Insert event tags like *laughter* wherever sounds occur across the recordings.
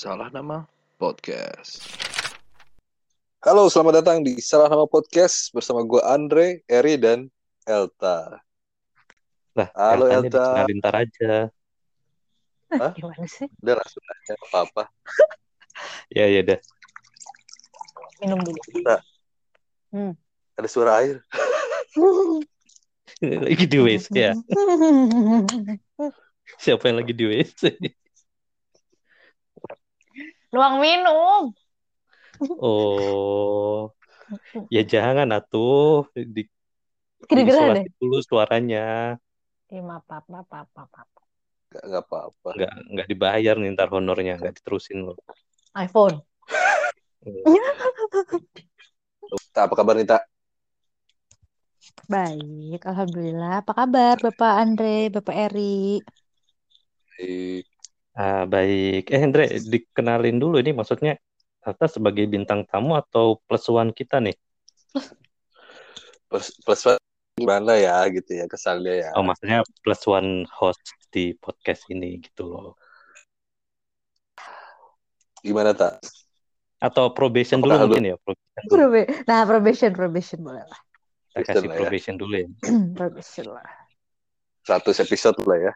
Salah Nama Podcast. Halo, selamat datang di Salah Nama Podcast bersama gue Andre, Eri, dan Elta. Lah, Halo, Elta. dikenalin ntar aja. Hah? Gimana sih? Udah langsung aja, apa-apa. *laughs* Ya, ya udah. Minum dulu. Ada suara air. *laughs* Lagi di WC ya. *laughs* Siapa yang lagi di WC? Luang minum. Oh. *laughs* Ya jangan atuh. Di, Kedengeran deh. dulu suaranya. Iya, maaf, maaf, maaf, maaf, maaf. Nggak, nggak apa-apa. Nggak, nggak dibayar nih ntar honornya. Nggak diterusin loh. iPhone. *laughs* Tak, apa kabar nih, Tak? Baik, Alhamdulillah. Apa kabar Bapak Andre, Bapak Eri? Di Ah, baik. Eh, Andre, dikenalin dulu ini maksudnya Tata sebagai bintang tamu atau plus one kita nih? plus, plus one gimana ya gitu ya kesannya ya. Oh, maksudnya plus one host di podcast ini gitu loh. Gimana, Tak? Atau probation dulu Apakah lu- mungkin ya? Probation dulu. Probe- Nah, probation, probation boleh lah. Kita Probation kasih lah ya. probation dulu ya. *clears throat* probation lah. 100 episode lah ya.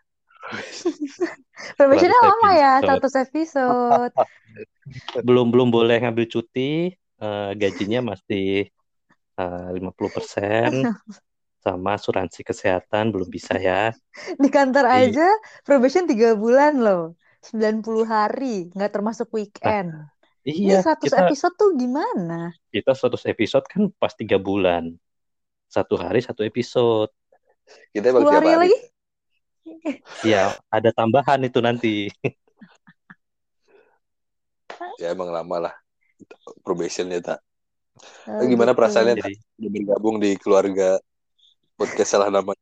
Probationnya *laughs* 100 lama ya. 100 episode. *laughs* Belum belum boleh ngambil cuti, eh, gajinya masih eh, 50% *laughs* sama asuransi kesehatan belum bisa ya. Di kantor Iya. aja probation 3 bulan loh. 90 hari, nggak termasuk weekend. Ini Iya, 100 kita episode tuh gimana? kita 100 episode kan pas tiga bulan. Satu hari satu episode. Kita emang 10 tiap hari hari. lagi? Ya, ada tambahan itu nanti. Ya emang lama lah. Probationnya, Tak. Nah, gimana gitu. perasaannya, Tak? Jadi, bergabung di keluarga podcast salah nama.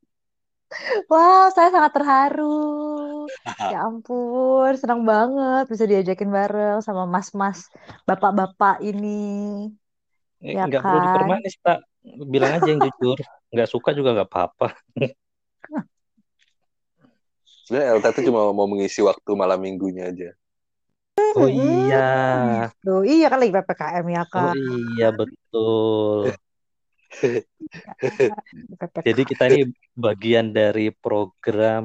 Wow, saya sangat terharu. Ya ampun, senang banget bisa diajakin bareng sama mas-mas, bapak-bapak ini. eh, Ya nggak perlu kan? dipermanis, tak. Bilang aja yang jujur. Nggak suka juga nggak apa-apa. Sebenarnya Elta tuh cuma mau mengisi waktu malam minggunya aja. Oh iya. Tuh, iya kan lagi PPKM ya Oh kan. iya, betul. PPKM. Jadi kita ini bagian dari program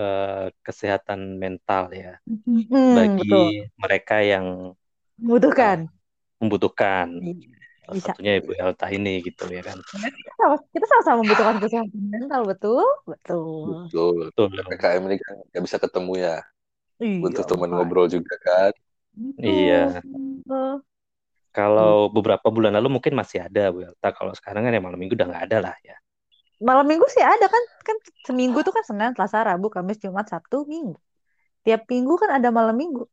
eh, kesehatan mental ya, Hmm, bagi betul. mereka yang Membutuhkan. membutuhkan. Salah Bisa. satunya Ibu Elta ini gitu ya kan. Kita sama- kita sama-sama membutuhkan kesehatan mental, betul? Betul. Betul. Betul. PKM ini kan nggak bisa ketemu ya. Iya, Butuh teman ngobrol juga kan. Iya. Betul. Kalau beberapa bulan lalu mungkin masih ada Bu Elta. Kalau sekarang kan ya malam minggu udah nggak ada lah ya. Malam minggu sih ada kan, kan seminggu tuh kan Senin, Selasa, Rabu, Kamis, Jumat, Sabtu, Minggu. Tiap minggu kan ada malam minggu,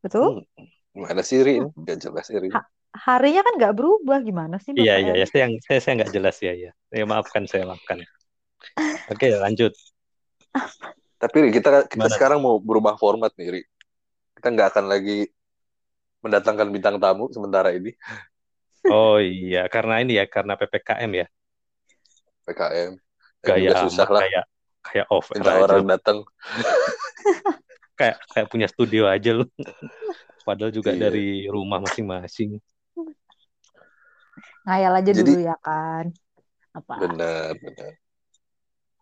betul? Hmm. Gimana sih Ri? ini? Nggak jelas Ri. Ha- Harinya kan nggak berubah, gimana sih Iya iya Eri? ya saya yang saya saya nggak jelas ya ya. Ya maafkan saya maafkan. Oke lanjut. Tapi Ri, kita kita Gimana? sekarang mau berubah format nih Ri. Kita nggak akan lagi mendatangkan bintang tamu sementara ini Oh iya karena ini ya karena ppkm ya. PKM. Dan Gaya susah lah kayak kayak off minta aja. orang datang. kayak kayak punya studio aja lu. *laughs* Padahal juga Iya. dari rumah masing-masing. Ngayal aja Jadi- dulu ya kan. Apa? Benar, benar.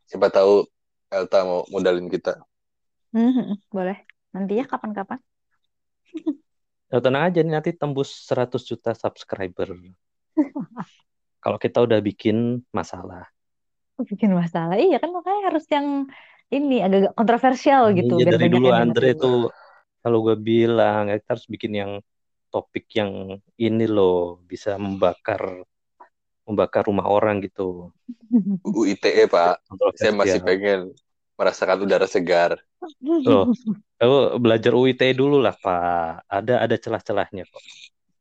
Siapa tahu Elta mau modalin kita. Hmm, boleh. Nanti ya kapan-kapan. *laughs* Ya, tenang aja nih nanti tembus 100 juta subscriber. *laughs* Kalau kita udah bikin masalah. Bikin masalah. Iya kan makanya harus yang ini agak-agak kontroversial gitu. Iya biar dari dulu Andre tuh kalau gue bilang ya, kita harus bikin yang topik yang ini loh bisa membakar membakar rumah orang gitu. UU ITE Pak. Saya masih Kontroversial. pengen merasakan udara segar. Loh, kamu belajar UIT dulu lah Pak. Ada ada celah-celahnya kok.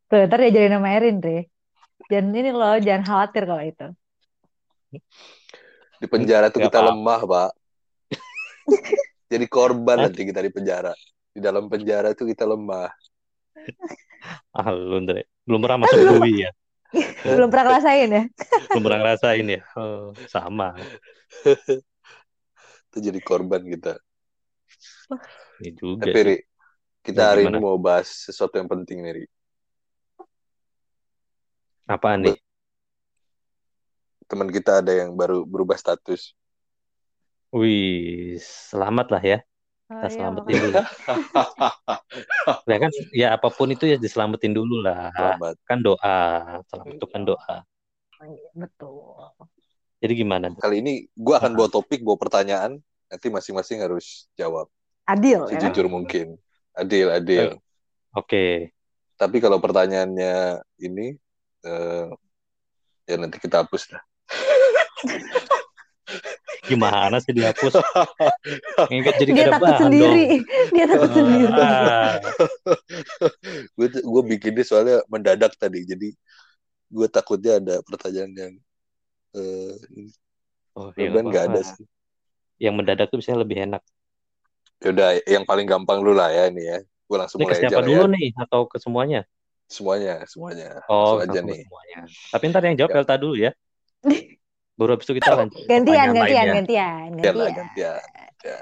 Tuh, ntar diajarin nama Erin, Re. Jangan ini loh, jangan khawatir kalau itu. Di penjara tuh Nggak kita apa-apa. lemah, Pak. *laughs* Jadi korban nanti kita di penjara. Di dalam penjara tuh kita lemah. *laughs* Ah, lu Andre. Belum pernah masuk UI ya. *laughs* Belum pernah ngerasain ya? *laughs* Belum pernah ngerasain ya. Oh, sama. Itu jadi korban kita. Ini juga Tapi sih. Ri, Kita Ya, hari gimana? ini mau bahas sesuatu yang penting nih, Ri. Apaan nih? Teman kita ada yang baru berubah status. Wih, selamat lah ya. Oh Kita iya, selamatin dulu. Ya *laughs* kan, ya apa pun itu ya diselamatin dulu lah. Selamat. Kan doa. Selamat itu kan doa. Iya, Betul. Jadi gimana? Kali ini gue akan bawa topik, bawa pertanyaan. Nanti masing-masing harus jawab. Adil ya kan? Sejujur mungkin. Adil, adil. Oke. Tapi kalau pertanyaannya ini, eh, ya nanti kita hapus lah. *laughs* Gimana sih dihapus? *laughs* Ini kan jadi Dia takut sendiri. dong. Dia takut sendiri. *laughs* Ah, gue gue bikinnya soalnya mendadak tadi. Jadi gue takutnya ada pertanyaan yang eh, oh, ya mudah-mudahan nggak ada sih. Yang mendadak tuh bisa lebih enak. Ya udah, yang paling gampang dulu lah ya ini ya. Gue langsung Ini ke mulai aja siapa lah dulu ya. nih atau ke semuanya? Semuanya, semuanya. Oh, Langsung aja ke nih. semuanya. Tapi ntar yang jawab Ya. Elta dulu ya. *laughs* Baru habis itu kita lanjut Gantian, gantian, gantian, Gantian lah, gantian. gantian. Ya.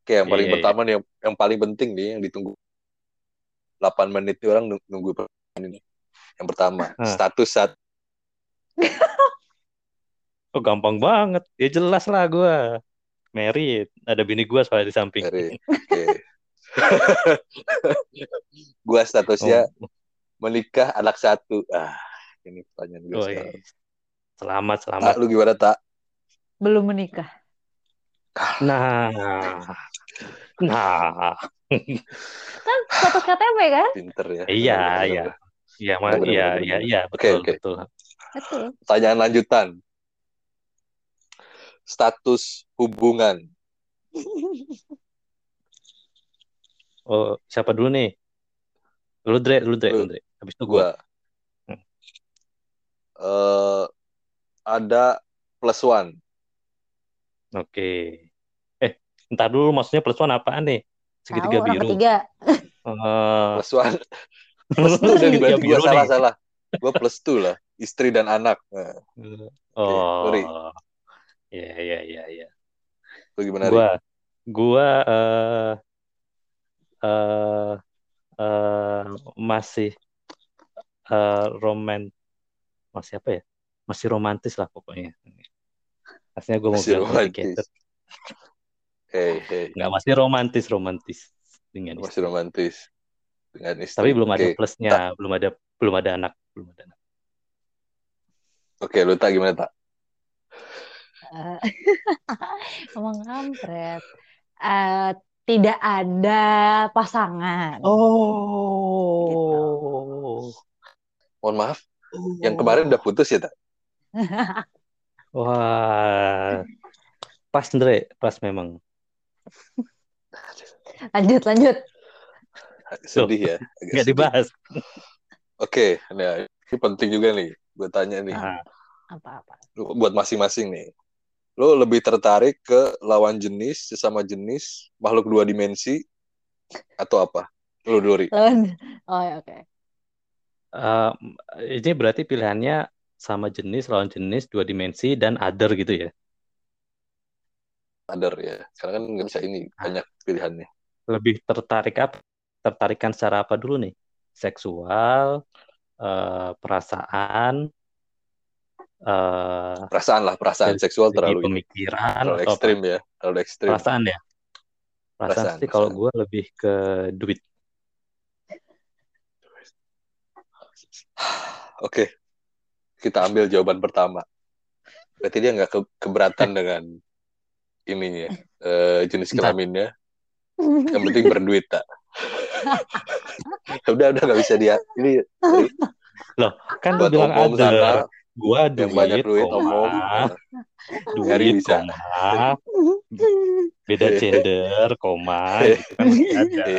Oke, yang paling Iya, iya. pertama nih, yang, yang paling penting nih, yang ditunggu 8 menit nih orang nung- nunggu pertanyaan ini. Yang pertama, Hah. status saat *laughs* Oh, gampang banget. Ya jelas lah gue. Merit. Ada bini gue soalnya di samping. Oke. *laughs* gua statusnya Oh, menikah anak satu. Ah, ini pertanyaan gue oh, sekarang. iya. Selamat, Tak, selamat. lu gimana tak? Belum menikah. Nah, nah, Kan status KTP kan? Pinter ya. iya, Bener, iya, iya, iya, iya, iya, Oke, betul, oke. betul. Betul. Pertanyaan lanjutan. Status hubungan. Oh, siapa dulu nih? Lu Dre, lu Dre, Lu. Dre. Habis itu gue. Gua eh ada plus one. Oke. Eh, ntar dulu maksudnya plus one apaan nih? Segitiga biru. ketiga. Eh, Plus one. *laughs* Plus two udah segitiga dibantu biru gua salah nih. salah. Gua plus two lah. Istri dan anak. Nah, Oh, sorry. iya, iya, iya, iya. lu gimana? Gua, gua eh eh eh, masih eh roman, masih apa ya? Masih romantis lah pokoknya. Aslinya gue mau Masih bilang romantis. Hey, hey. Nggak masih romantis romantis dengan istri. Masih romantis dengan istri. Tapi belum ada Oke. plusnya, belum ada belum ada anak, belum ada anak. Oke, lu tak gimana tak? Eh, *laughs* Emang kampret. Eh, tidak ada pasangan. Oh, Mohon maaf, yang kemarin udah putus ya tak? Wah, pas Andre, pas memang. Lanjut, lanjut. Sedih ya. agak Nggak sedih. dibahas. Oke, nah ini penting juga nih. Gue tanya nih, Ah, Apa-apa. buat masing-masing nih. Lo lebih tertarik ke lawan jenis, sesama jenis, makhluk dua dimensi, atau apa? Lu dulu, Ri. Lawan. Oh, ya, oke. eh, ini berarti pilihannya sama jenis, lawan jenis, dua dimensi, dan other gitu ya. Other ya. Karena kan nggak bisa ini, banyak pilihannya. Lebih tertarik apa? Tertarikan secara apa dulu nih? Seksual, eh, perasaan, eh, Perasaan lah, perasaan seksual terlalu pemikiran Terlalu ekstrim ya, terlalu ekstrim. Perasaan ya. Perasaan Perasaan, sih kalau gue lebih ke duit. *sighs* Oke, kita ambil jawaban pertama. Berarti dia nggak ke- keberatan dengan ininya, eh, jenis kelaminnya. Yang penting berduit tak. *laughs* udah udah nggak bisa dia. Ini Kan lu buat bilang omong sana. Gua yang banyak duit koma, omong. Nyari duit, bisa. *laughs* beda Iya. gender, koma, gitu kan masih *laughs* ada.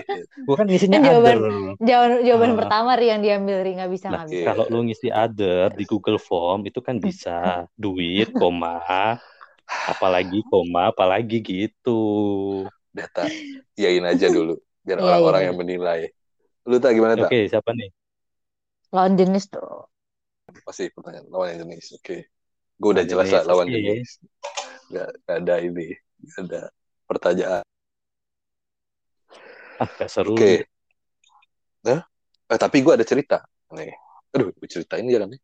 Gua kan ngisinya Kan jawaban- other. Jawaban, jawaban Ah. pertama Ri yang diambil Ri nggak bisa Nah, nggak Iya. bisa. kalau lu ngisi other di Google Form itu kan bisa duit, koma, apalagi koma, apalagi gitu. data. Iyain aja dulu, biar Iya, orang-orang iya. yang menilai. Lu tak gimana tak? Oke, siapa nih? Lawan jenis tuh. Masih pertanyaan lawan jenis. Oke, gue udah Lawan jelas lah lawan jenis. Gak, gak ada ini, gak ada pertanyaan. Ah, gak seru. Oke. Nah, eh, tapi gue ada cerita. Nih. Aduh, gue ceritain jalan nih.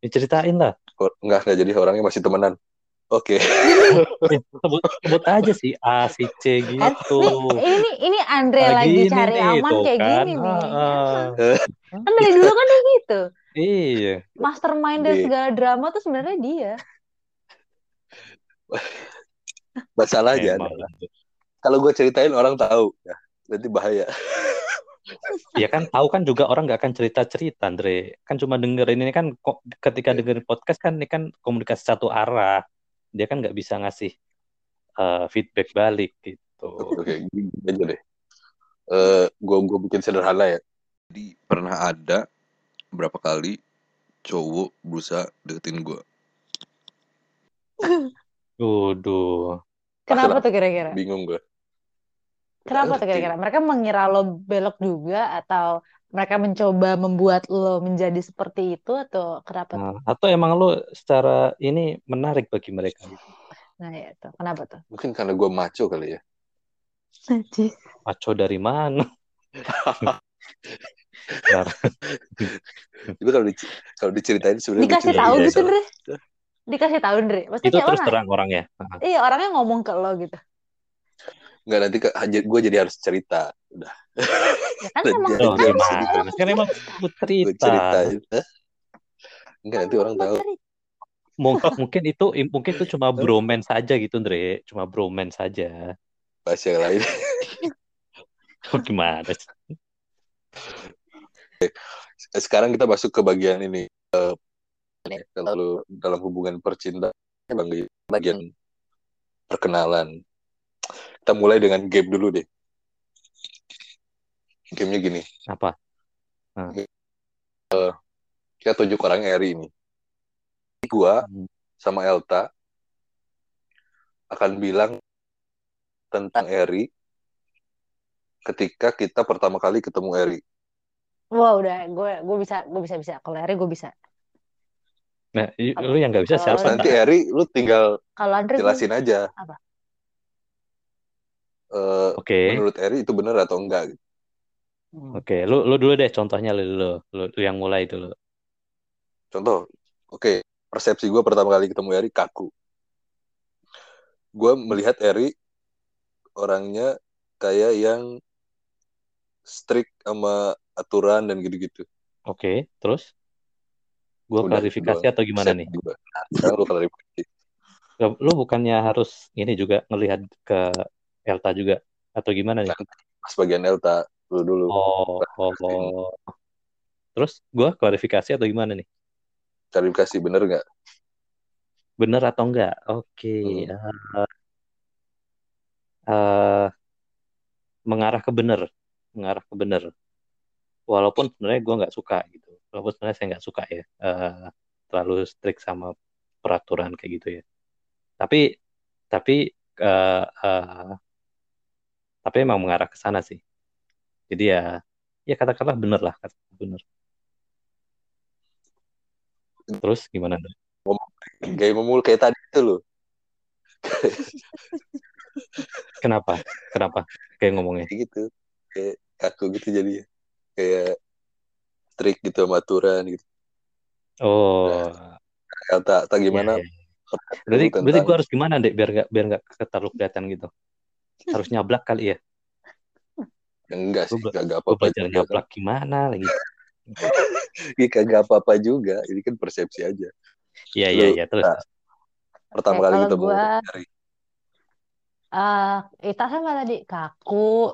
Diceritain lah. Enggak, enggak jadi orangnya masih temenan. Oke. Eh, *laughs* sebut, sebut aja sih A, si C gitu. nih, ini ini Andre Nah, lagi cari nih, aman kayak kan. gini nih. Ah, Kan dari dulu kan dia gitu. iya. Mastermind dari Iya. segala drama tuh sebenarnya dia. *laughs* Masalahnya adalah kalau gue ceritain orang tahu. Ya, nanti bahaya. Ya kan tahu kan juga orang nggak akan cerita-cerita, Andre. Kan cuma dengerin ini kan kok ketika Iya. dengerin podcast kan ini kan komunikasi satu arah. Dia kan nggak bisa ngasih eh, feedback balik gitu. Oke, gini aja deh. Eh, gue gue bikin sederhana ya. Jadi pernah ada berapa kali cowok berusaha deketin gue. *laughs* Waduh. Kenapa Masalah. tuh kira-kira? Bingung gue. Kenapa tuh kira-kira? Mereka mengira lo belok juga atau mereka mencoba membuat lo menjadi seperti itu atau kenapa tuh? Nah, atau emang lo secara ini menarik bagi mereka gitu. Nah, ya tuh. Kenapa tuh? Mungkin karena gue maco kali ya. Maco dari mana? *laughs* Nah, Tapi kalau dic- kalau diceritain sebenarnya Dikasih tahu gitu, iya. Dre. Dikasih tahu, Dre. Maksudnya itu terus orang. terang orangnya. Nah, Iya, orangnya ngomong ke lo gitu. Nggak nanti gue jadi harus cerita. Udah, Ya kan *laughs* emang Oh, kan emang gimana? orang Kan emang cerita. gue cerita. Enggak nanti orang tahu. Mungkin, mungkin itu mungkin itu cuma bromance saja gitu, Andre. Cuma bromance saja. Bahas yang lain. *laughs* Oh, gimana? Sekarang kita masuk ke bagian ini. Eh, kalau dalam hubungan percintaan, bang bagian perkenalan. Kita mulai dengan game dulu deh. Gamenya gini. Apa? Kita tunjuk orang Eri ini. Gua Hmm. sama Elta akan bilang tentang Eri ketika kita pertama kali ketemu Eri. Wah, udah gue gue bisa gue bisa bisa kalau Andre gue bisa. Nah, i- lu yang nggak bisa Kalau siapa? Nanti Eri lu tinggal Kalau Andre gue jelasin aja. Apa? Eh, Oke, menurut Eri itu benar atau enggak? gitu. Hmm. oke. Lu lu dulu deh contohnya lu dulu. Lu, lu yang mulai dulu. Contoh, oke, persepsi gue pertama kali ketemu Eri kaku. Gue melihat Eri orangnya kayak yang strict sama aturan dan gitu-gitu. Oke, terus? Gua Udah, klarifikasi atau gimana nih? lu klarifikasi. Lu- bukannya harus ini juga ngelihat ke Elta juga atau gimana nih? Pas bagian Elta, lu dulu. Oh, oh, oh. Terus gua klarifikasi atau gimana nih? Klarifikasi bener nggak? Bener atau enggak? Oke. Hmm. eh, eh, mengarah ke bener, mengarah ke bener. Walaupun sebenarnya gue nggak suka gitu. Walaupun sebenarnya saya nggak suka ya eh, terlalu strict sama peraturan kayak gitu ya. Tapi tapi eh, eh, tapi emang mengarah ke sana sih. Jadi ya ya katakanlah bener lah, katakanlah bener. Terus gimana? Kayak memul kayak tadi itu lu. Kenapa? Kenapa? Kayak ngomongnya. Kayak gitu. Kayak kaku gitu jadi. Kayak strict gitu sama aturan gitu. Oh, Elta, tak gimana? Iya, iya. Berarti, Tentang- berarti gue harus gimana deh biar gak biar nggak terlalu kelihatan gitu. Harus nyablak kali ya. Enggak sih, Gua kagak apa-apa belajar juga. nyablak gimana lagi. *laughs* Iya, kagak apa-apa juga. Ini kan persepsi aja. Iya iya iya terus. nah, Pertama Oke, kali ketemu gua- Eri. eh Ita sama tadi kaku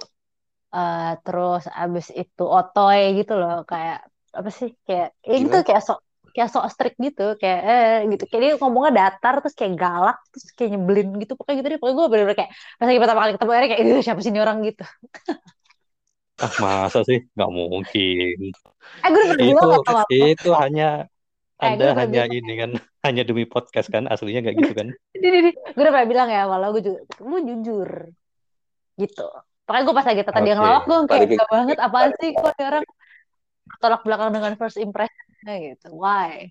eh terus abis itu otoy gitu loh kayak apa sih kayak ya gitu Gimana? kayak sok kayak sok strict gitu kayak eh gitu kayak dia ngomongnya datar terus kayak galak terus kayak nyebelin gitu pokoknya gitu deh pokoknya gue bener-bener kayak pas lagi pertama kali ketemu Eri kayak "Ih, siapa sih ini orang gitu *laughs* Ah masa sih? Nggak mungkin. eh gue udah Itu bilang gak itu hanya Eh, Anda udah hanya bilang. ini kan *laughs* hanya demi podcast kan aslinya nggak gitu kan? *laughs* gue udah pernah bilang ya kalau gue juga lu jujur gitu pokoknya gue pas lagi tata dia Oke. ngelawak gue kayak enggak banget apaan sih kok orang tolak belakang dengan first impressionnya gitu why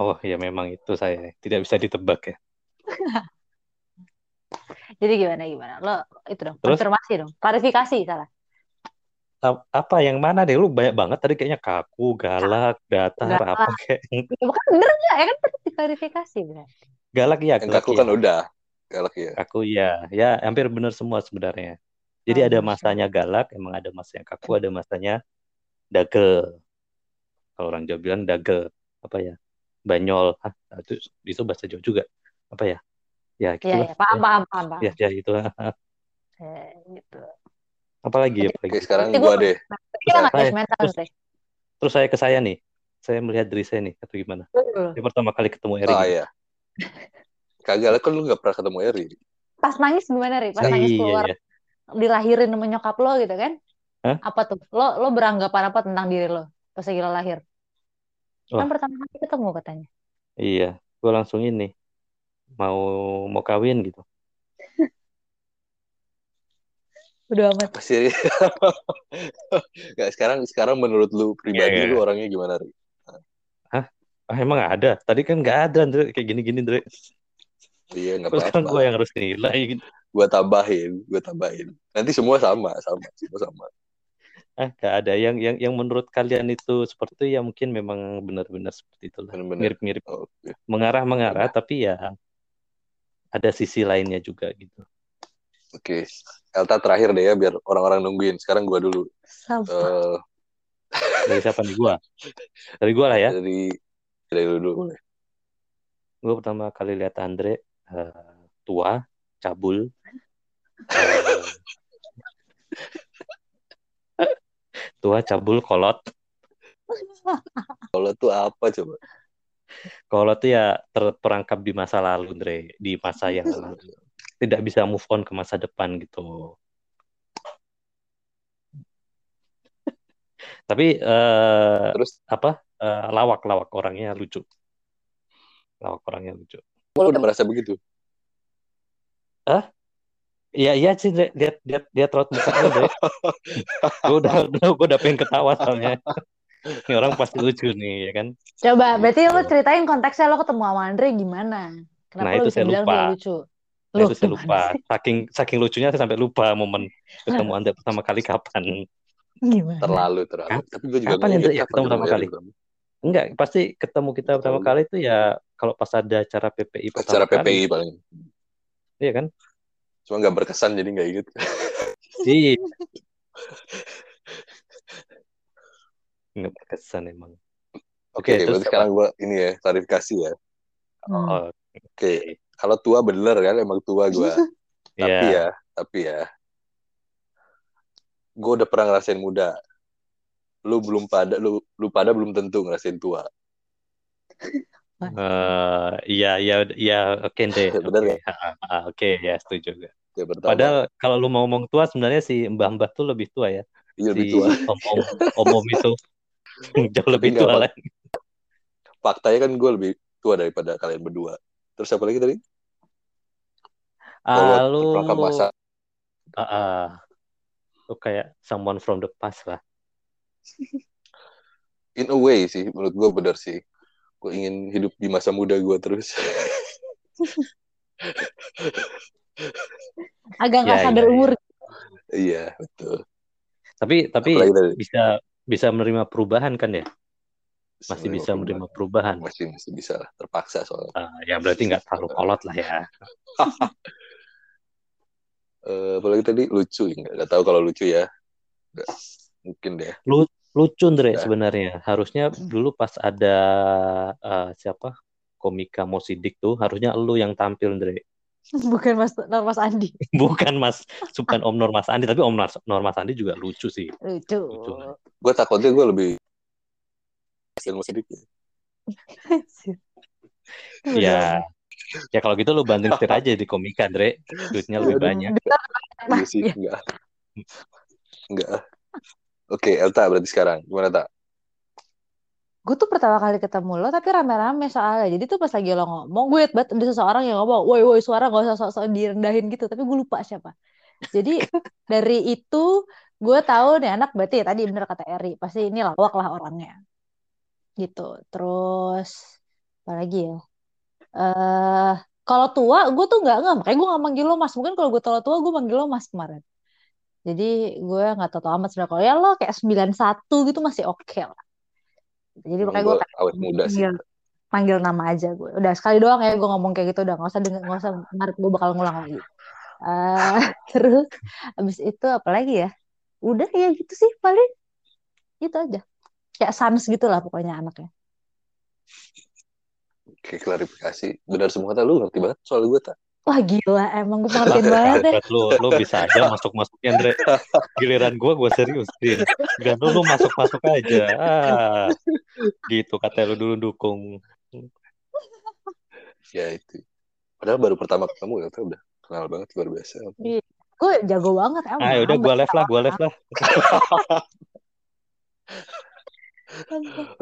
Oh ya memang itu saya tidak bisa ditebak ya. *laughs* Jadi gimana gimana? Lo itu dong, Terus? konfirmasi dong. Klarifikasi salah. Apa yang mana deh? Lu banyak banget tadi kayaknya kaku, galak, datar, Galak. apa *laughs* kayak Ya, bukan bener nggak? Ya kan tadi diklarifikasi bener. galak ya, galak kaku ya. kan udah. Galak ya. Kaku ya, ya hampir benar semua sebenarnya. Jadi Oh, ada masanya galak, emang ada masanya kaku, ada masanya dagel. Kalau orang Jawa bilang dagel, apa ya? Banyol, Hah, itu itu bahasa Jawa juga. Apa ya? Ya Iya, gitulah. ya, paham, paham, paham, paham. Ya, ya itu. Eh, gitu. *laughs* Apalagi Oke, apalagi. sekarang Berarti gua gua- deh. Nggak Saya- terus-. Terus saya ke saya nih. Saya melihat diri saya nih atau gimana? Ini pertama kali ketemu Eri. Oh gitu. iya. Kagak lah kan lu gak pernah ketemu Eri. Pas nangis gimana, Ri? Pas Iya, nangis iya, keluar, iya. dilahirin sama nyokap lo gitu kan? Hah? Apa tuh? Lo lo beranggapan apa tentang diri lo pas lagi lo lahir? Kan Wah. pertama kali ketemu katanya. Iya, gue langsung ini mau mau kawin gitu. *laughs* Udah amat. Apa sih? *laughs* Gak, sekarang sekarang menurut lu pribadi Iya, iya. lu orangnya gimana, Ri? Ah emang ada? Tadi kan nggak ada, Andre. Kayak gini-gini, Andre. Iya, gak Terus kan gue apa-apa. yang harus nilai gitu. Gue tambahin, gue tambahin. Nanti semua sama, sama, semua sama. Ah, nggak ada. Yang yang yang menurut kalian itu seperti itu ya mungkin memang benar-benar seperti itulah. Mirip-mirip, Oke. mengarah-mengarah, tapi ya ada sisi lainnya juga gitu. Oke. Elta terakhir deh ya, biar orang-orang nungguin. Sekarang gue dulu. Sampah. Eh, Dari siapa nih gua? Dari gua lah ya. dari dari lu dulu. boleh. Gue pertama kali lihat Andre eh, tua, cabul, *laughs* eh, tua, cabul, kolot. Kalau tuh apa coba? Kolot tuh ya terperangkap di masa lalu, Andre, di masa yang tidak bisa move on ke masa depan gitu. Tapi eh, Terus apa? eh, lawak-lawak orangnya lucu. Lawak orangnya lucu. lu udah merasa begitu? Iya iya sih lihat lihat lihat raut mukanya Dre. gue udah udah gue udah pengen ketawa soalnya. Ini orang pasti lucu nih ya kan. Coba, berarti lo ceritain konteksnya lo ketemu sama Andre gimana? Kenapa Nah, itu bisa saya bilang lupa. dia lucu? Nah, itu saya lupa. sih? Saking saking lucunya saya sampai lupa momen ketemu Anda pertama kali kapan. Gimana? Terlalu, terlalu. Kap- Tapi gue juga kapan ingat ya ketemu pertama kali? Enggak, pasti ketemu kita pertama kali itu ya kalau pas ada acara PPI pertama Acara kali. PPI paling. Iya kan? Cuma nggak berkesan jadi nggak inget. Iya. *laughs* Nggak berkesan emang. Oke, terus berarti apa? sekarang gue ini ya klarifikasi ya. Hmm. Oh, Oke, kalau tua bener kan emang tua gue. *laughs* Tapi iya. ya, tapi ya, gue udah pernah ngerasain muda. Lu belum pada, lu, lu pada belum tentu ngerasain tua. Eh, iya, iya, iya, oke deh. Bener Oke, nggak? Ha, ha, ha, oke, ya setuju juga. Ya Padahal kalau lu mau ngomong tua, sebenarnya si mbah-mbah tuh lebih tua ya. iya lebih Si tua. om-om, om-om itu *laughs* jauh lebih nggak tua lah. Faktanya kan gue lebih tua daripada kalian berdua. Terus apa lagi tadi? Ah, lu, masa. ah, ah. lu kayak someone from the past lah. In a way sih, menurut gue bener sih. Gue ingin hidup di masa muda gue terus. *laughs* Agak nggak Ya, sadar ya, ya. umur. iya, betul. Tapi tapi bisa bisa menerima perubahan kan ya? Masih bisa menerima perubahan. perubahan. Masih, masih bisa lah, terpaksa soalnya. Ah, ya berarti nggak terlalu kolot lah ya. *laughs* Eh, apalagi tadi lucu, nggak, nggak tahu kalau lucu ya. Nggak, mungkin deh. Lu lucu Andre Ya. sebenarnya. Harusnya dulu pas ada eh, siapa? Komika Mosidik tuh harusnya lu yang tampil Andre. *laughs* Bukan Mas Nur Mas Andi. *laughs* Bukan Mas, bukan Om Nur Mas Andi, tapi Om Nur, Nur Mas Andi juga lucu sih. Lucu. Lucu. Gue takutnya gue lebih ilmu sedikit. Ya, *laughs* ya kalau gitu lu banting setir aja di komika, Andre. Duitnya lebih banyak. Iya sih, Iya. enggak. Enggak. Oke, Elta berarti sekarang. Gimana, Tak? Gue tuh pertama kali ketemu lo tapi rame-rame soalnya. Jadi tuh pas lagi lo ngomong, gue banget ada seseorang yang ngomong, woi woi suara gak usah sok-sok direndahin gitu. Tapi gue lupa siapa. Jadi *laughs* dari itu gue tahu nih anak berarti ya tadi bener kata Eri. Pasti ini lawak lah orangnya. Gitu. Terus apa lagi ya? eh kalau tua gue tuh nggak nggak makanya gue nggak manggil lo mas mungkin kalau gue tua tua gue manggil lo mas kemarin jadi gue nggak tahu amat sebenarnya. Kalau ya lo kayak 91 gitu masih oke lah. Jadi makanya gue awet muda sih. manggil panggil nama aja gue. Udah sekali doang ya gue ngomong kayak gitu. Udah nggak usah denger nggak usah ngarep gue bakal ngulang lagi. Eh, *laughs* terus abis itu apa lagi ya? Udah ya gitu sih paling. Itu aja. Kayak sans gitu lah pokoknya anaknya. Oke, klarifikasi. Benar semua kata lu ngerti banget soal gue tak. Wah gila emang gue *laughs* pengertian banget ya lu, lu bisa aja masuk-masuknya, Andre. Giliran gua, gua seriusin. Giliran lu, lu masuk-masuk aja. Ah, gitu kata lu dulu dukung. Ya itu. Padahal baru pertama ketemu ya, udah kenal banget luar biasa. gue jago banget emang Ah, udah gua live lah, gua live lah. *laughs*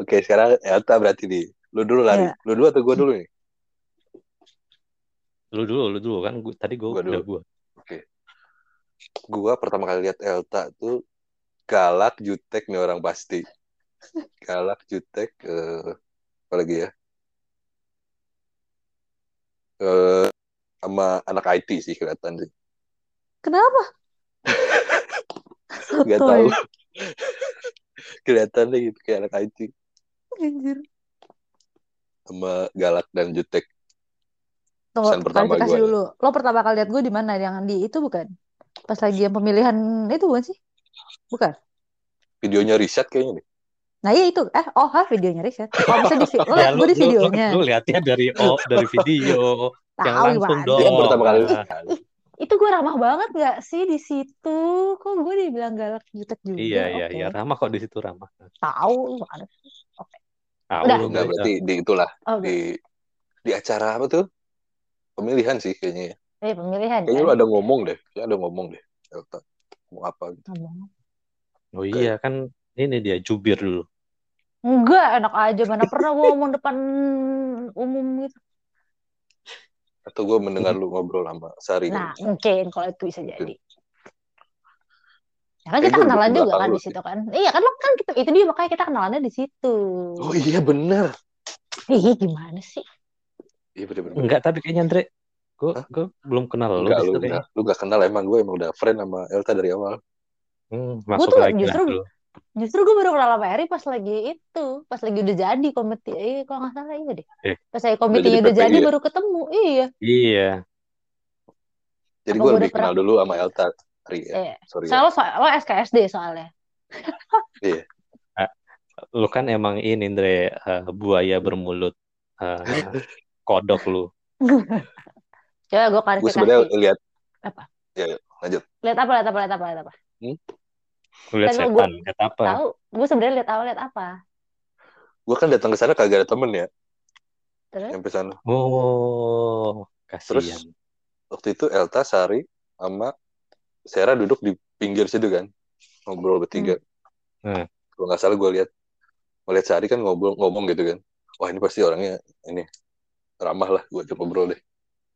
Oke, sekarang Elta berarti nih. Lu dulu lari. Iya. Lu dulu atau gue dulu nih? Lu dulu, lu dulu kan. Gua, tadi gua, Gua udah dulu. gua. Gua pertama kali lihat Elta tuh galak jutek nih orang pasti. Galak jutek eh apa lagi ya? Eh sama anak IT sih kelihatan sih. kenapa *laughs* Gak Sotoy. tahu. *laughs* kelihatan deh gitu kayak anak IT Anjir. sama galak dan jutek. Tunggu, Pesan pertama dulu. Lo pertama kali lihat gue di mana? Yang di itu bukan? Pas lagi yang pemilihan itu bukan sih? Bukan. Videonya riset kayaknya deh. Nah iya itu. Eh, oh ha, videonya Riset. Oh bisa di vi- lo *laughs* Ya, liat lu, gue di lu, lu, videonya. lu lihatnya dari *laughs* oh, dari video yang Tahu langsung dong. Dia pertama kali Ah. lihat. Itu gue ramah banget gak sih di situ? Kok gue dibilang galak jutek juga? Iya, iya, Oke. iya. Ramah kok di situ ramah. Tahu lu mana sih? Tahu Udah. lu, Enggak Andre. berarti di itulah Oh, udah. di di acara apa tuh? Pemilihan sih kayaknya ya. Eh, pemilihan Kayaknya kan? lu ada ngomong deh. Kayaknya ada ngomong deh. Elta. Mau apa gitu. Ngomong. Oh iya kan ini dia jubir dulu. Enggak, enak aja. Mana pernah gue ngomong depan umum gitu. Atau gue mendengar lu ngobrol sama Sari. Nah, mungkin kalau itu bisa jadi. Ya kan kita gua kenalan juga kan di situ kan. Iya kan lo kan kita itu dia makanya kita kenalannya di situ. Oh iya bener. Ih, gimana sih? Iya bener-bener. Enggak, tapi kayaknya Andre gue gue belum kenal lu Enggak, lu, enggak, lu gak kenal emang gue emang udah friend sama Elta dari awal. Hmm, masuk tuh lagi lah justru- dulu. Justru gue baru kenal sama Eri pas lagi itu, pas lagi udah jadi komite, eh kalau nggak salah iya deh. Eh, Pas lagi komitinya udah jadi ya? baru ketemu, iya. Iya. Jadi gue gua lebih kenal dulu sama Elta. Ri, ya. Eh, Sorry ya. soalnya so- lo SKSD soalnya. Lu kan emang ini Andre eh, buaya bermulut eh, *laughs* kodok lu. *laughs* Coba gue Gue klarifikasi. sebenarnya lihat. Apa? Ya, ya, lanjut. Lihat apa? Lihat apa? Lihat apa? Lihat apa? Lu lihat Tapi gua- setan, lihat apa? Tahu? Gue sebenarnya lihat apa? Lihat apa? Gue kan datang ke sana kagak ada temen ya. Terus? Sampai sana. Oh, Terus kasihan. waktu itu Elta, Sari, sama Sarah duduk di pinggir situ kan. Ngobrol bertiga. Hmm. Kalau nggak salah gue lihat. Melihat Sari kan ngobrol ngomong gitu kan. Wah ini pasti orangnya ini ramah lah. Gue ajak ngobrol deh.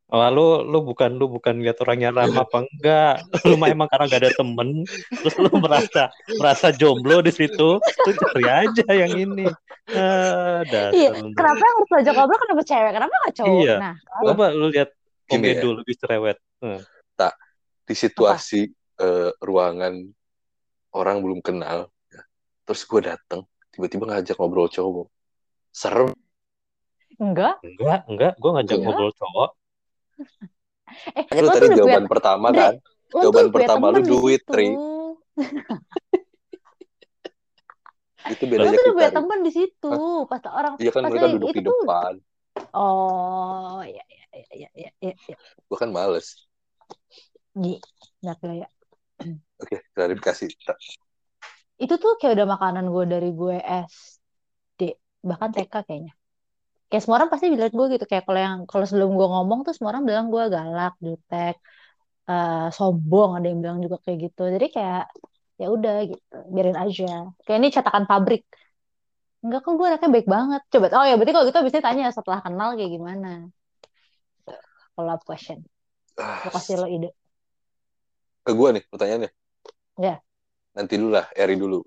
Oh, lu lu bukan lu bukan lihat orangnya ramah apa enggak. Lu mah emang karena gak ada temen, terus lu merasa merasa jomblo di situ, lu cari aja yang ini. Ah, dasar Iya. Kenapa yang harus ngajak ngobrol? Kenapa cewek? Kenapa nggak cowok? Iya. Nah, Coba lu lihat Om Gini ya. Lebih cerewet. Hmm. Di situasi eh, ruangan orang belum kenal. ya. Terus gue datang. Tiba-tiba ngajak ngobrol cowok. Serem. Enggak. Enggak, enggak, gua ngajak Enggak. ngobrol cowok. *laughs* Eh, Lu lo tadi jawaban pertama Andre, kan. lo jawaban pertama lu di duit. Tri. *laughs* Itu Lo bedanya tuh udah temen di situ. Pas orang Iya kan pas mereka duduk di itu tuh- depan. Oh, iya iya iya iya iya iya. iya. Gue kan males. Gi, nggak ya. *clears throat* Oke, klarifikasi. Itu tuh kayak udah makanan gue dari gue SD, bahkan TK kayaknya. Kayak semua orang pasti bilang gue gitu. Kayak kalau yang kalau sebelum gue ngomong tuh semua orang bilang gue galak, jutek, eh, sombong. Ada yang bilang juga kayak gitu. Jadi kayak ya udah gitu, biarin aja. Kayak ini cetakan pabrik. Enggak kok gue anaknya baik banget. Coba, oh ya berarti kalau gitu bisa tanya setelah kenal kayak gimana. Follow up question. Ah, Gue kasih lo ide. Ke gue nih pertanyaannya. Ya. Nanti dulu lah, Eri dulu.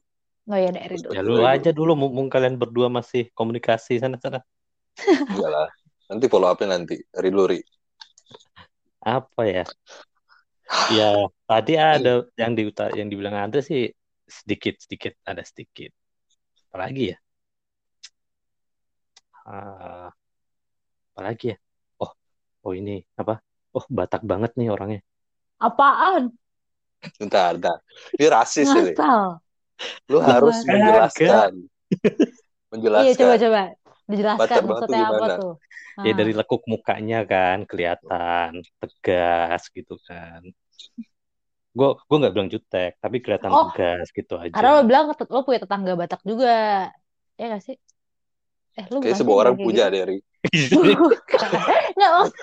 Oh ya dari dulu. Ya lu aja dulu mumpung kalian berdua masih komunikasi sana sana. Enggak lah. Nanti follow up-nya nanti. Eri dulu, Ri. apa ya? *sighs* Ya, tadi ada yang di yang dibilang Andre sih sedikit sedikit ada sedikit. Apalagi ya? Ah, apalagi ya? Oh, oh ini apa? Oh, Batak banget nih orangnya. Apaan? Bentar, bentar. Ini rasis ini. Lu harus Kagak. menjelaskan. Iya, Menjelaskan. coba-coba. Dijelaskan tuh maksudnya apa tuh? Ya Ah. dari lekuk mukanya kan kelihatan tegas gitu kan. Gue gue nggak bilang jutek, tapi kelihatan Oh. tegas gitu aja. Karena lo bilang lo punya tetangga Batak juga. Ya gak sih? Eh, lu Kayak bukan semua orang punya gitu? deh, Ri. *laughs* *laughs* Bukan. Nggak, maksud-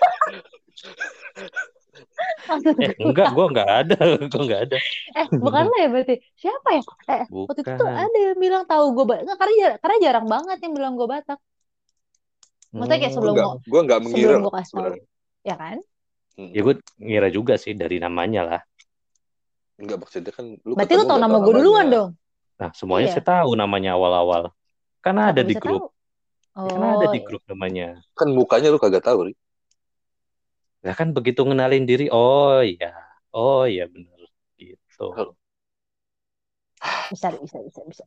maksud eh gue. enggak, gue nggak ada, gue nggak ada. Eh, bukan lo ya berarti. Siapa ya? Eh, waktu itu tuh Bukan. ada yang bilang tahu gue Batak. Karena, jar- karena jarang banget yang bilang gue Batak. Maksudnya kayak Hmm, Gue sebelum mau- gue nggak mengira sebelum gue kasih sebenarnya. Ya kan? Hmm. ya gue ngira juga sih dari namanya lah. Enggak maksudnya kan lu Berarti lo tau nama gue duluan namanya. dong. Nah semuanya Iya. saya tahu namanya awal-awal. Karena Kenapa ada di grup, tahu? karena ada di Oh, grup namanya. Kan mukanya lu kagak tahu, Ri. Nah kan begitu ngenalin diri, oh iya, oh iya bener gitu. Bisa, bisa, bisa, bisa.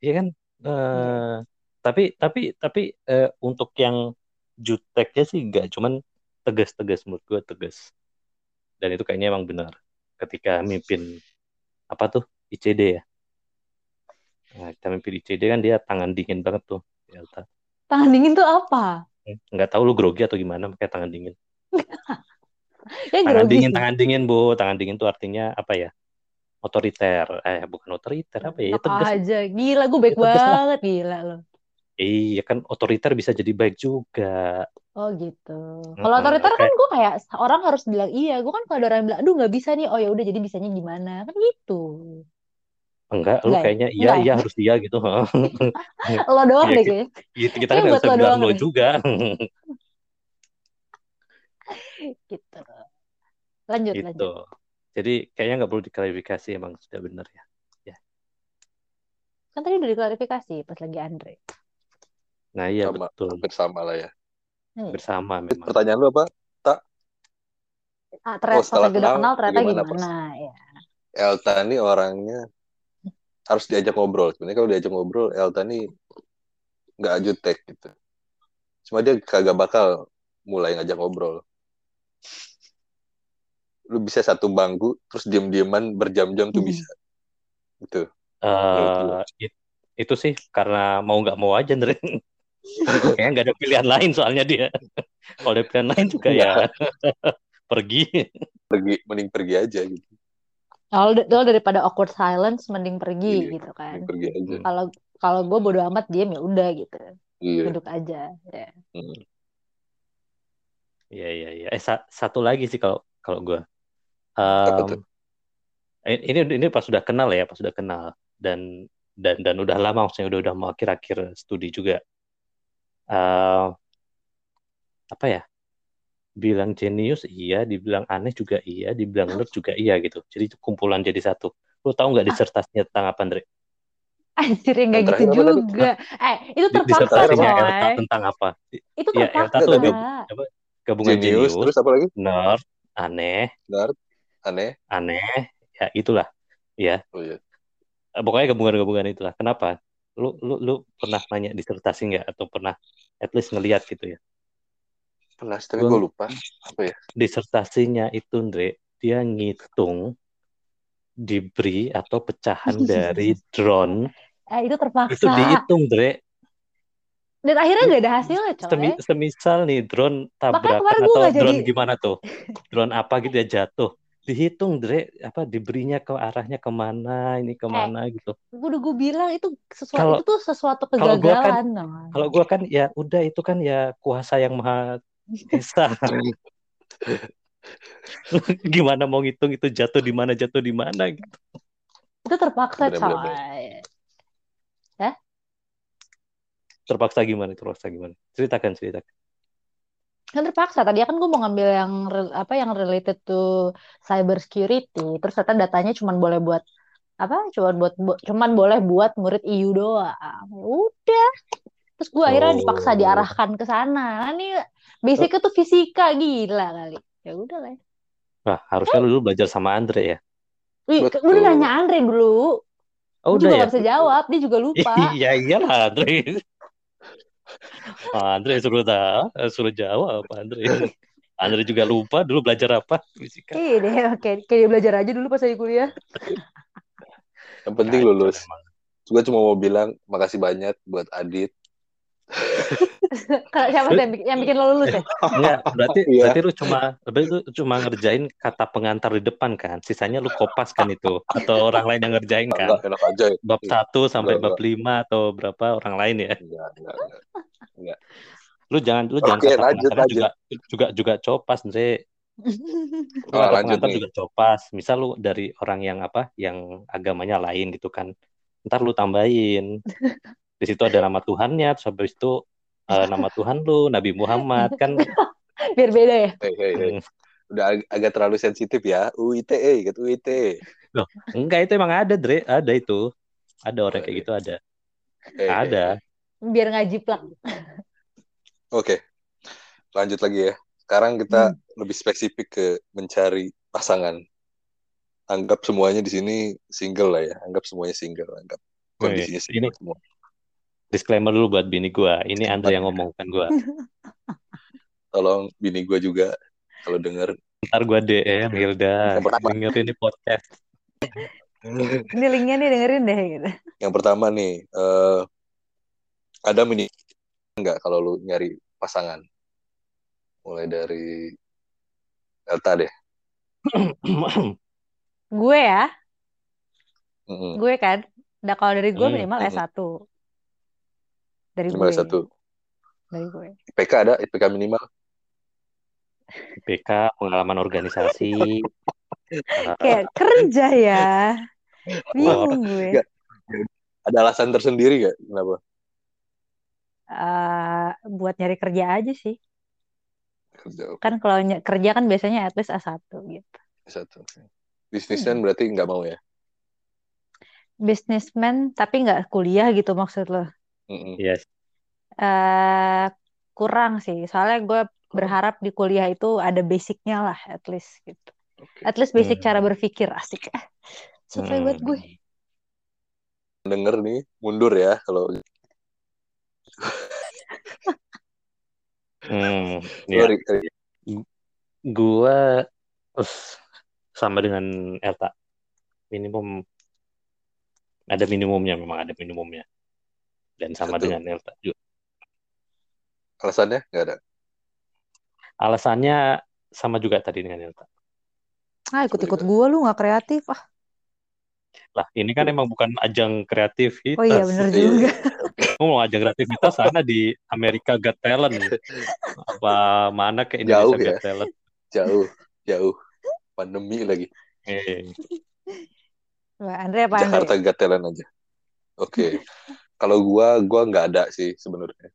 Iya kan? Eh, tapi tapi tapi eh, untuk yang juteknya sih enggak, cuman tegas-tegas menurut gue tegas. Dan itu kayaknya emang benar. Ketika mimpin apa tuh ICD ya. Nah, kita mimpin ICD kan dia tangan dingin banget tuh. Delta. Tangan dingin tuh apa? Nggak tahu lu grogi atau gimana pakai tangan dingin. *laughs* Ya Tangan grogi dingin, tangan dingin bu. Tangan dingin tuh artinya apa ya? Otoriter. Eh bukan otoriter apa ya? Ya, tegas. aja. Gila, gue baik Ya, lah. banget. Gila lo. Iya kan otoriter bisa jadi baik juga. Oh gitu. Kalau otoriter oke. kan gue kayak orang harus bilang iya. Gue kan kalau ada orang yang bilang, aduh nggak bisa nih. Oh ya udah jadi bisanya gimana? Kan gitu. Enggak, lu Enggak ya? kayaknya iya Enggak ya? iya harus iya gitu. *laughs* *laughs* Lo doang Iya, deh kayaknya. kita, kita kan lo bilang lo juga. *laughs* Gitu. Lanjut, lanjut. Gitu. Jadi kayaknya nggak perlu diklarifikasi emang sudah benar ya. Kan tadi udah diklarifikasi pas lagi Andre. Nah iya Sama, betul hampir sama lah ya. Iya. bersama memang. Pertanyaan lu apa? Ah, ternyata pas setelah kenal, kenal ternyata bagaimana, gimana? Ya. Elta nih orangnya harus diajak ngobrol. Sebenarnya kalau diajak ngobrol, Elta nih nggak jutek gitu. Cuma dia kagak bakal mulai ngajak ngobrol. Lu bisa satu bangku, terus diem-dieman berjam-jam tuh Hmm. bisa. Gitu. Eh it- itu sih karena mau nggak mau aja Ndre. *laughs* *laughs* Kayaknya nggak ada pilihan lain soalnya dia. *laughs* Kalau ada pilihan lain juga ya *laughs* pergi. Pergi, mending pergi aja gitu. Kalau daripada awkward silence mending pergi Iya, gitu kan. Mending pergi aja. Kalau kalau gue bodo amat diem ya udah gitu. Iya. Duduk aja. Ya. Hmm. Iya iya iya. Eh sa- satu lagi sih kalau kalau gue. Apa tuh? ini ini pas sudah kenal ya, pas sudah kenal dan dan dan udah lama maksudnya udah udah mau akhir-akhir studi juga. Eh apa ya? Bilang jenius iya, dibilang aneh juga iya, dibilang nerd juga iya gitu. Jadi itu kumpulan jadi satu. Lu tahu nggak disertasinya tentang apa, Andre? Anjir ya nggak gitu juga. Eh itu terpaksa? Elta coy. tentang apa? Itu Ya, Elta terpaksa. tuh Tadi apa? Gabungan Genius, jenius, terus apa lagi? nerd, aneh, Nerd, aneh. aneh, ya itulah. Ya, Oh iya. Eh, pokoknya gabungan-gabungan itulah. Kenapa? Lu lu lu pernah nanya disertasi nggak atau pernah at least ngeliat gitu ya? Pernah, tapi Gua- gue lupa. Apa ya? Disertasinya itu, Andre, dia ngitung diberi atau pecahan *laughs* dari drone Eh itu itu terpaksa. dihitung, Dre. Dan akhirnya nggak ada hasilnya coy. Semi- semisal nih drone tabrakan gua atau drone jadi- gimana tuh? Drone apa gitu ya jatuh. Dihitung, Dre, apa diberinya ke arahnya ke mana, ini ke mana gitu. Udah gue bilang itu sesuatu Kalau- itu tuh sesuatu kalau kan- kegagalan. Kalau gua kan ya udah itu kan ya kuasa yang maha esa. *laughs* *laughs* Gimana mau ngitung itu jatuh di mana jatuh di mana gitu. Itu terpaksa Bener-bener. coy. Terpaksa gimana? Terpaksa gimana? Ceritakan, ceritakan. Kan terpaksa. Tadi kan gue mau ngambil yang apa yang related to cyber security. Terus ternyata datanya cuma boleh buat apa? Cuma buat bu- cuman boleh buat murid IU doang. Ya Udah. Terus gue akhirnya Oh. dipaksa diarahkan ke sana. Nah, ini basicnya tuh fisika gila kali. ya udah lah. Wah, harusnya lu dulu belajar sama Andre ya. Wih, gue udah nanya Andre dulu. Oh, udah juga ya? gak bisa jawab, dia juga lupa. *laughs* Iya, iyalah Andre. *laughs* Ah, Andre suruh tahu, suruh jawab Andre. Andre juga lupa dulu belajar apa fisika. Iya deh, oke. Kayak dia belajar aja dulu pas lagi kuliah. Yang penting lulus. Gue cuma mau bilang makasih banyak buat Adit. *laughs* Kalau siapa sih yang bikin, yang bikin lo lulus ya? *laughs* Enggak, berarti Iya. berarti lu cuma berarti lu cuma ngerjain kata pengantar di depan kan. Sisanya lu kopas kan itu atau orang lain yang ngerjain kan. Enggak, enak aja. Bab 1 sampai Enggak, bab 5 atau berapa orang lain ya. Enggak, enggak, enggak. Lu jangan lu jangan kata lanjut, pengantarnya lanjut. juga juga juga copas, Andre. Oh, *laughs* kata lanjut pengantar nih. juga copas. Misal lu dari orang yang apa? Yang agamanya lain gitu kan. Ntar lu tambahin. Di situ ada nama Tuhannya, terus habis itu eh, nama Tuhan lu, Nabi Muhammad kan. *laughs* Biar beda ya? Hei, hei, hei. Hmm. Udah ag- agak terlalu sensitif ya. UITE, gitu UITE. Enggak, itu emang ada, Dre. Ada itu. Ada orang kayak gitu ada. Hei, hei, Ada. Biar nggak jiplak. Oke, lanjut lagi ya. Sekarang kita lebih spesifik ke mencari pasangan. Anggap semuanya di sini single lah ya. Anggap semuanya single. Anggap Oh, kondisinya iya. single Ini- semua. Disclaimer dulu buat bini gua. Ini Andre yang ngomong bukan gua. *laughs* Tolong bini gue juga kalau denger. Ntar gua DM Hilda. Yang pertama. Dengerin ini podcast. *laughs* Ini linknya nih dengerin deh gitu. Yang pertama nih, eh ada mini enggak kalau lu nyari pasangan? Mulai dari Elta deh. Gue ya, Mm-mm. gue kan. Nah kalau dari gue Hmm, minimal hmm. S1. Dari Minimal gue. satu. Dari gue. IPK ada, IPK minimal. PK, pengalaman organisasi. *laughs* Kayak kerja ya. Bingung gue. Nggak. Ada alasan tersendiri gak? Kenapa? Eh, buat nyari kerja aja sih. Kerja Kan kalau ny- kerja kan biasanya at least A1 gitu. satu. Bisnismen berarti nggak mau ya? Businessman tapi nggak kuliah gitu maksud lo. Mm-mm. Yes. eh kurang sih. Soalnya gue berharap di kuliah itu ada basicnya lah at least gitu. Oke. At least basic Hmm. cara berpikir asik. *laughs* Sesuai buat gue. Denger nih, mundur ya kalau Hmm, ya. us, sama dengan Elta. Minimum ada minimumnya memang ada minimumnya. Dan sama Satu. dengan Elta juga. alasannya nggak ada. Alasannya sama juga tadi dengan Elta. Ah ikut-ikut gue lu nggak kreatif ah. Lah, ini kan emang bukan ajang kreativitas. Oh iya bener Iya. juga. Mau ajang kreativitas sana di Amerika Got Talent. Apa mana ke Indonesia Jauh ya. Got Talent. Jauh, jauh. Pandemi lagi. Eh, Mbak Andre apa Andre? Jakarta Got Talent aja. Oke. Kalau gua, gua nggak ada sih sebenarnya.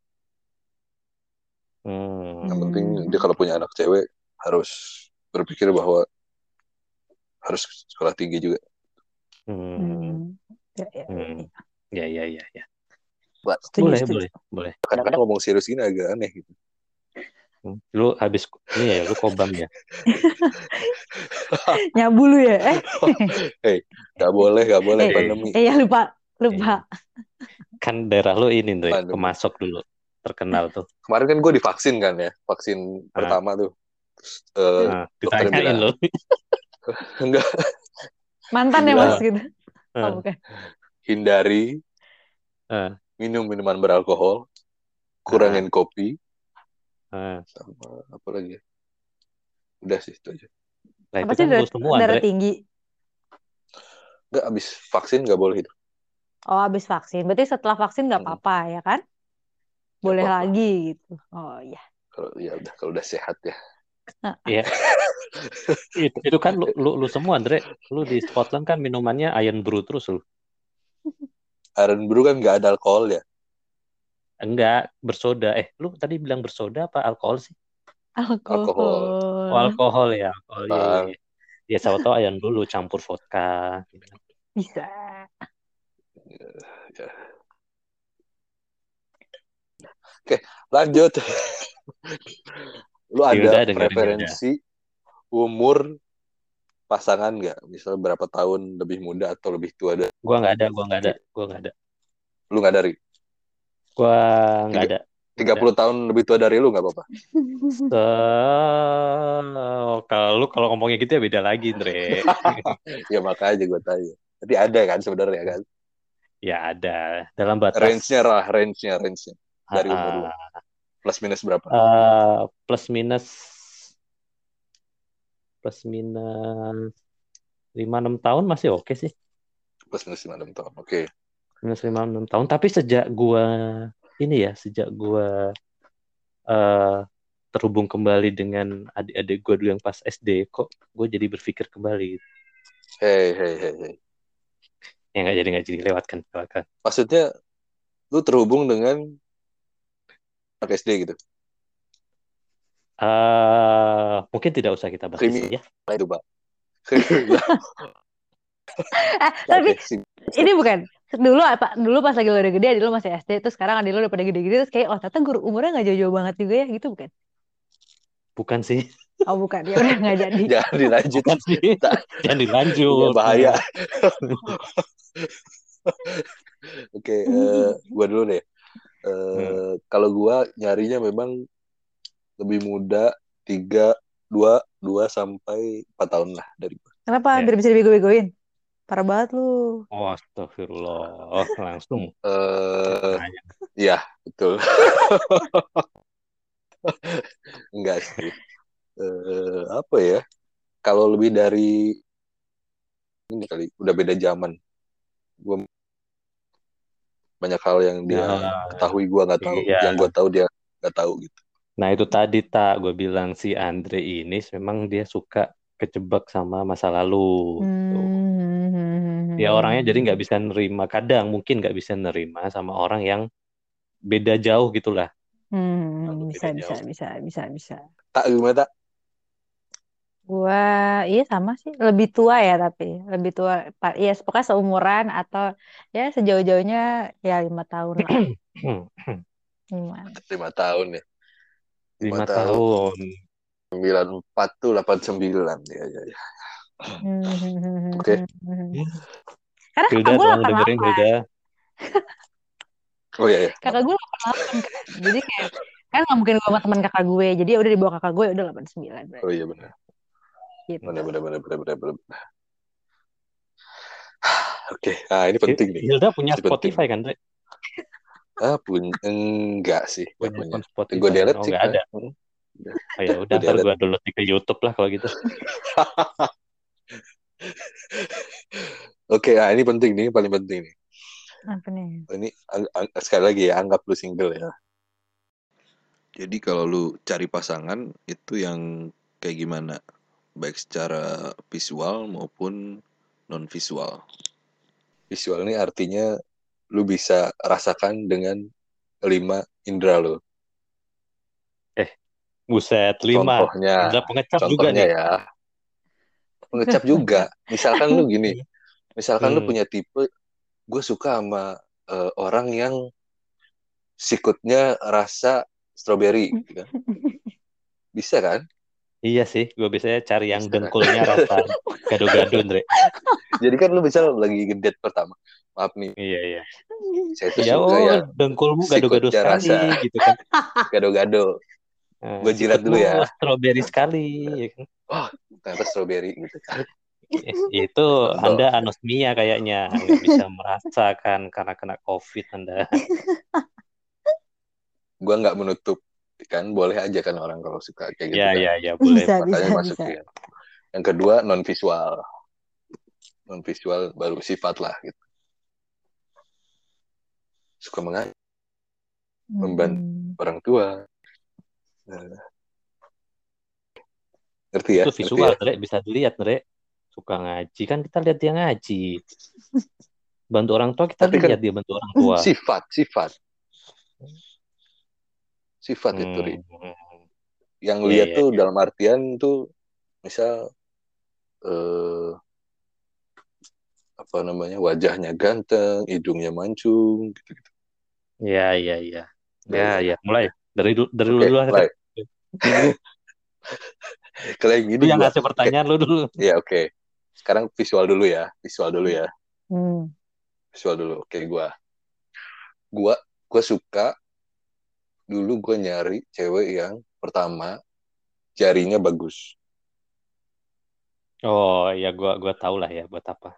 hmm, Yang penting dia kalau punya anak cewek harus berpikir bahwa harus sekolah tinggi juga. hmm, Hmm. Ya, ya, hmm. Ya, ya, ya, ya. Setuju, Boleh, setuju. boleh, boleh. Kadang-kadang ngomong serius ini agak aneh gitu. Lu habis ini ya, lu kobam ya. *laughs* Nyabu lu ya? Eh, Gak boleh, gak boleh Eh, pandemi. eh ya lupa, lupa. Kan daerah lu ini, Ndre, Pandemi. kemasok dulu. Terkenal tuh. *laughs* Kemarin kan gue divaksin kan ya, vaksin pertama tuh. Eh, Nah, ditanyain lu. *laughs* enggak Mantan ya mas gitu. Oh, Eh, bukan. hindari eh, minum minuman beralkohol, kurangin kopi, eh. sama apa lagi? ya? Udah sih itu aja. Nah, Apa itu sih kan darah, semua, darah Ndre. tinggi? Enggak, abis vaksin nggak boleh itu. Oh habis vaksin. Berarti setelah vaksin nggak Hmm. apa-apa ya kan? Boleh apa-apa. lagi gitu. Oh iya. Kalau ya udah kalau udah sehat ya. Iya. *laughs* itu, itu kan lu, lu, lu semua, Andre. Lu di Scotland kan minumannya Iron Brew terus lu. Iron Brew kan nggak ada alkohol ya. Enggak, bersoda. Eh, lu tadi bilang bersoda apa alkohol sih? Alkohol. Oh, alkohol ya. Oh, iya, iya, Ah. iya. Ya, siapa tahu Iron Brew lu campur vodka. gitu. Bisa. Ya. Oke, lanjut. Lu Hilda ada dengerin preferensi umur pasangan nggak? Misal berapa tahun lebih muda atau lebih tua dari Gua nggak ada, gua nggak ada, gua nggak ada. lu nggak dari? Gua nggak ada. 30 tahun lebih tua dari lu nggak apa-apa. Se- kalau lu kalau ngomongnya gitu ya beda lagi, Andre. *laughs* Ya makanya gue tanya. Tapi ada kan sebenarnya kan. Ya ada dalam batas Range-nya lah, range-nya, range-nya. dari umur lu. Ah, Plus minus berapa? eh, plus minus plus minus lima enam tahun masih oke sih. Plus minus 5 tahun. Oke. minus lima enam tahun tapi sejak gua ini ya sejak gua eh terhubung kembali dengan adik-adik gua dulu yang pas SD kok gue jadi berpikir kembali Hei, hei, hei, hei. Ya nggak jadi nggak jadi lewatkan lewatkan. Maksudnya lu terhubung dengan anak SD gitu. eh mungkin tidak usah kita bahas Krimi. ya. Nah, itu, Pak. *laughs* Eh, tapi ini bukan. Dulu apa dulu pas lagi lo udah gede adik lo masih SD terus sekarang adik lo udah pada gede-gede terus kayak oh ternyata guru umurnya nggak jauh-jauh banget juga ya. Gitu bukan? Bukan sih. Oh bukan. Ya udah nggak jadi. *laughs* Jangan dilanjut. bukan sih. Jangan dilanjut. Bahaya. *laughs* Oke, eh, gua dulu deh. Eh, Kalau gua nyarinya memang lebih muda tiga dua dua sampai empat tahun lah dari gua. kenapa Ya. biar bisa dibego-begoin parah banget lu oh astagfirullah langsung Eh, Nanya. ya betul. *laughs* Enggak sih. Eh, apa ya? Kalau lebih dari ini kali, udah beda zaman. Gua banyak hal yang dia Nah, ketahui gua nggak tahu, iya. yang gua tahu dia nggak tahu gitu. Nah itu tadi tak gue bilang si Andre ini memang dia suka kejebak sama masa lalu. gitu. Hmm. Dia orangnya jadi nggak bisa nerima kadang mungkin nggak bisa nerima sama orang yang beda jauh gitulah. Hmm, bisa bisa jauh. bisa bisa bisa Tak gimana tak? Gua iya sama sih lebih tua ya tapi lebih tua pa- iya pokoknya seumuran atau ya sejauh-jauhnya ya lima tahun lah Gimana? *clears throat* Lima tahun ya. Lima tahun. Sembilan empat tuh delapan sembilan ya ya ya. Oke. *laughs* Karena Hilda kakak gue tolong dengerin 88, Hilda. Oh iya ya. kakak gue 88 kan. Jadi kayak kan nggak mungkin gue sama teman kakak gue. Jadi ya udah di bawah kakak gue ya udah 89 berarti. Oh iya benar. Gitu. Benar benar benar benar benar benar. *sighs* Oke, ah ini penting nih. Hilda punya Ini penting. Spotify kan, Dre? Ah pun enggak sih, enggak Punya Spotify. Gue delete oh, sih. nggak ada. Hmm. Oh, ya udah, Gua ntar delete. gue download ke YouTube lah kalau gitu. *laughs* Oke, ah ini penting nih, paling penting nih. Apa nih? Ini ang- ang- sekali lagi ya, anggap lu single ya. Jadi kalau lu cari pasangan itu yang kayak gimana? Baik secara visual maupun non visual. Visual ini artinya lu bisa rasakan dengan lima indera lu. Buset, lima. Contohnya, Hilda pengecap juga contohnya nih. ya. Pengecap juga. Misalkan lu gini, *laughs* misalkan lu Hmm. punya tipe, gue suka sama eh, orang yang sikutnya rasa stroberi, gitu kan. *laughs* Bisa kan? Iya sih, gue biasanya cari yang kan? dengkulnya rasa *laughs* gado-gado, Andre. Jadi kan lu bisa lagi ngedate pertama. Maaf nih, Iya, iya. saya tuh Ya, suka oh, ya dengkulmu gado-gado sekali, rasa. gitu kan. *laughs* gado-gado. Nah, Gua jilat dulu ya. Strawberry sekali, ya kan. Ternyata stroberi gitu kan. Itu Anda anosmia kayaknya, nggak bisa merasakan karena kena COVID Anda. Gue nggak menutup kan, boleh aja kan orang kalau suka kayak gitu Ya, kan. ya, ya, boleh. Bisa, Makanya bisa, bisa. masukin. Yang kedua non visual. Non visual baru sifat lah gitu. Suka mengajar Membantu. Hmm. orang tua. Nah. Ngerti ya? Itu visual, ya? Dre. Bisa dilihat, Dre. Suka ngaji. Kan kita lihat dia ngaji. Bantu orang tua, kita Tapi kan- lihat dia bantu orang tua. Sifat, sifat. Sifat itu, Ri. Hmm. Yang Iya, lihat iya, tuh iya. dalam artian tuh misal eh apa namanya wajahnya ganteng, hidungnya mancung, gitu-gitu. Iya, iya, iya. Nah, Ya, iya. ya. Mulai. Dari, dari Oke, dulu baik. Kalau yang Lu gini yang ngasih pertanyaan lu dulu. Iya oke. Sekarang visual dulu ya, visual dulu ya, Hmm. visual dulu. Oke gua, gua, gua suka dulu gua nyari cewek yang pertama jarinya bagus, Oh, ya gua gua tahu lah ya buat apa.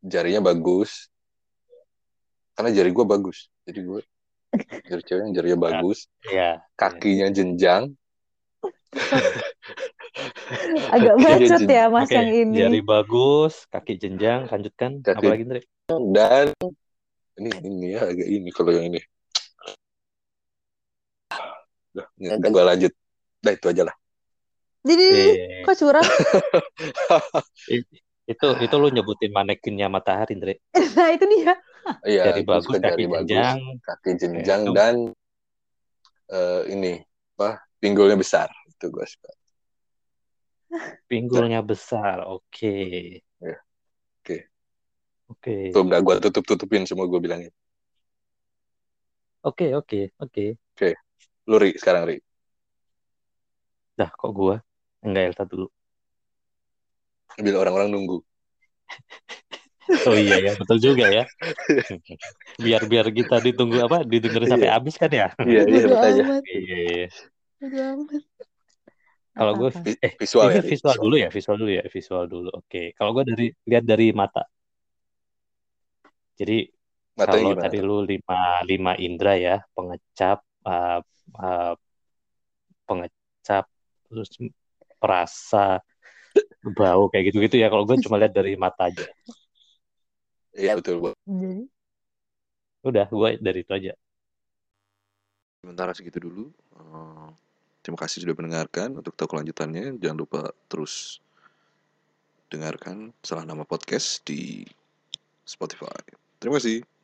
jarinya bagus, karena jari gua bagus. Jadi gua *laughs* jari cewek yang jarinya bagus, Iya. kakinya jenjang, *laughs* Agak bacot jadi- ya Mas Oke, yang ini. jari bagus, kaki jenjang, lanjutkan. Kaki- Apalagi Ndre? dan ini ini ya agak ini kalau yang ini. Udah, nggak gua lanjut. Dah itu aja lah. Jadi Eh, kok curang? *laughs* itu itu lu nyebutin manekinnya matahari, Ndre. *laughs* Nah itu dia. Iya, gua bagus, suka kaki bagus, jenjang. kaki jenjang Oke, itu- dan eh, ini apa pinggulnya besar itu gue suka Pinggulnya besar. Oke. Ya. Oke. Oke. tuh nggak gue tutup tutupin semua gue bilangin Oke, oke, oke. Lu ri sekarang ri Dah, kok gua? Enggak, Elta dulu. bila orang-orang nunggu *laughs* Oh iya ya, betul juga ya. *laughs* Biar biar kita ditunggu apa, didengerin sampai Iya. habis kan ya. iya iya betul aja. Iya, iya. Amat. Kalau gue eh visual ya visual dulu ya, visual dulu ya, visual dulu. Oke. Kalau gue dari lihat dari mata. Jadi matanya kalau tadi lu lima lima indra ya, pengecap, uh, uh, pengecap, terus perasa, bau kayak gitu-gitu ya. Kalau gue cuma lihat dari mata aja. iya betul Bu. Jadi Udah, gue dari itu aja. Sementara segitu dulu. Eh, terima kasih sudah mendengarkan. Untuk tahu kelanjutannya, jangan lupa terus dengarkan salah nama podcast di Spotify. Terima kasih.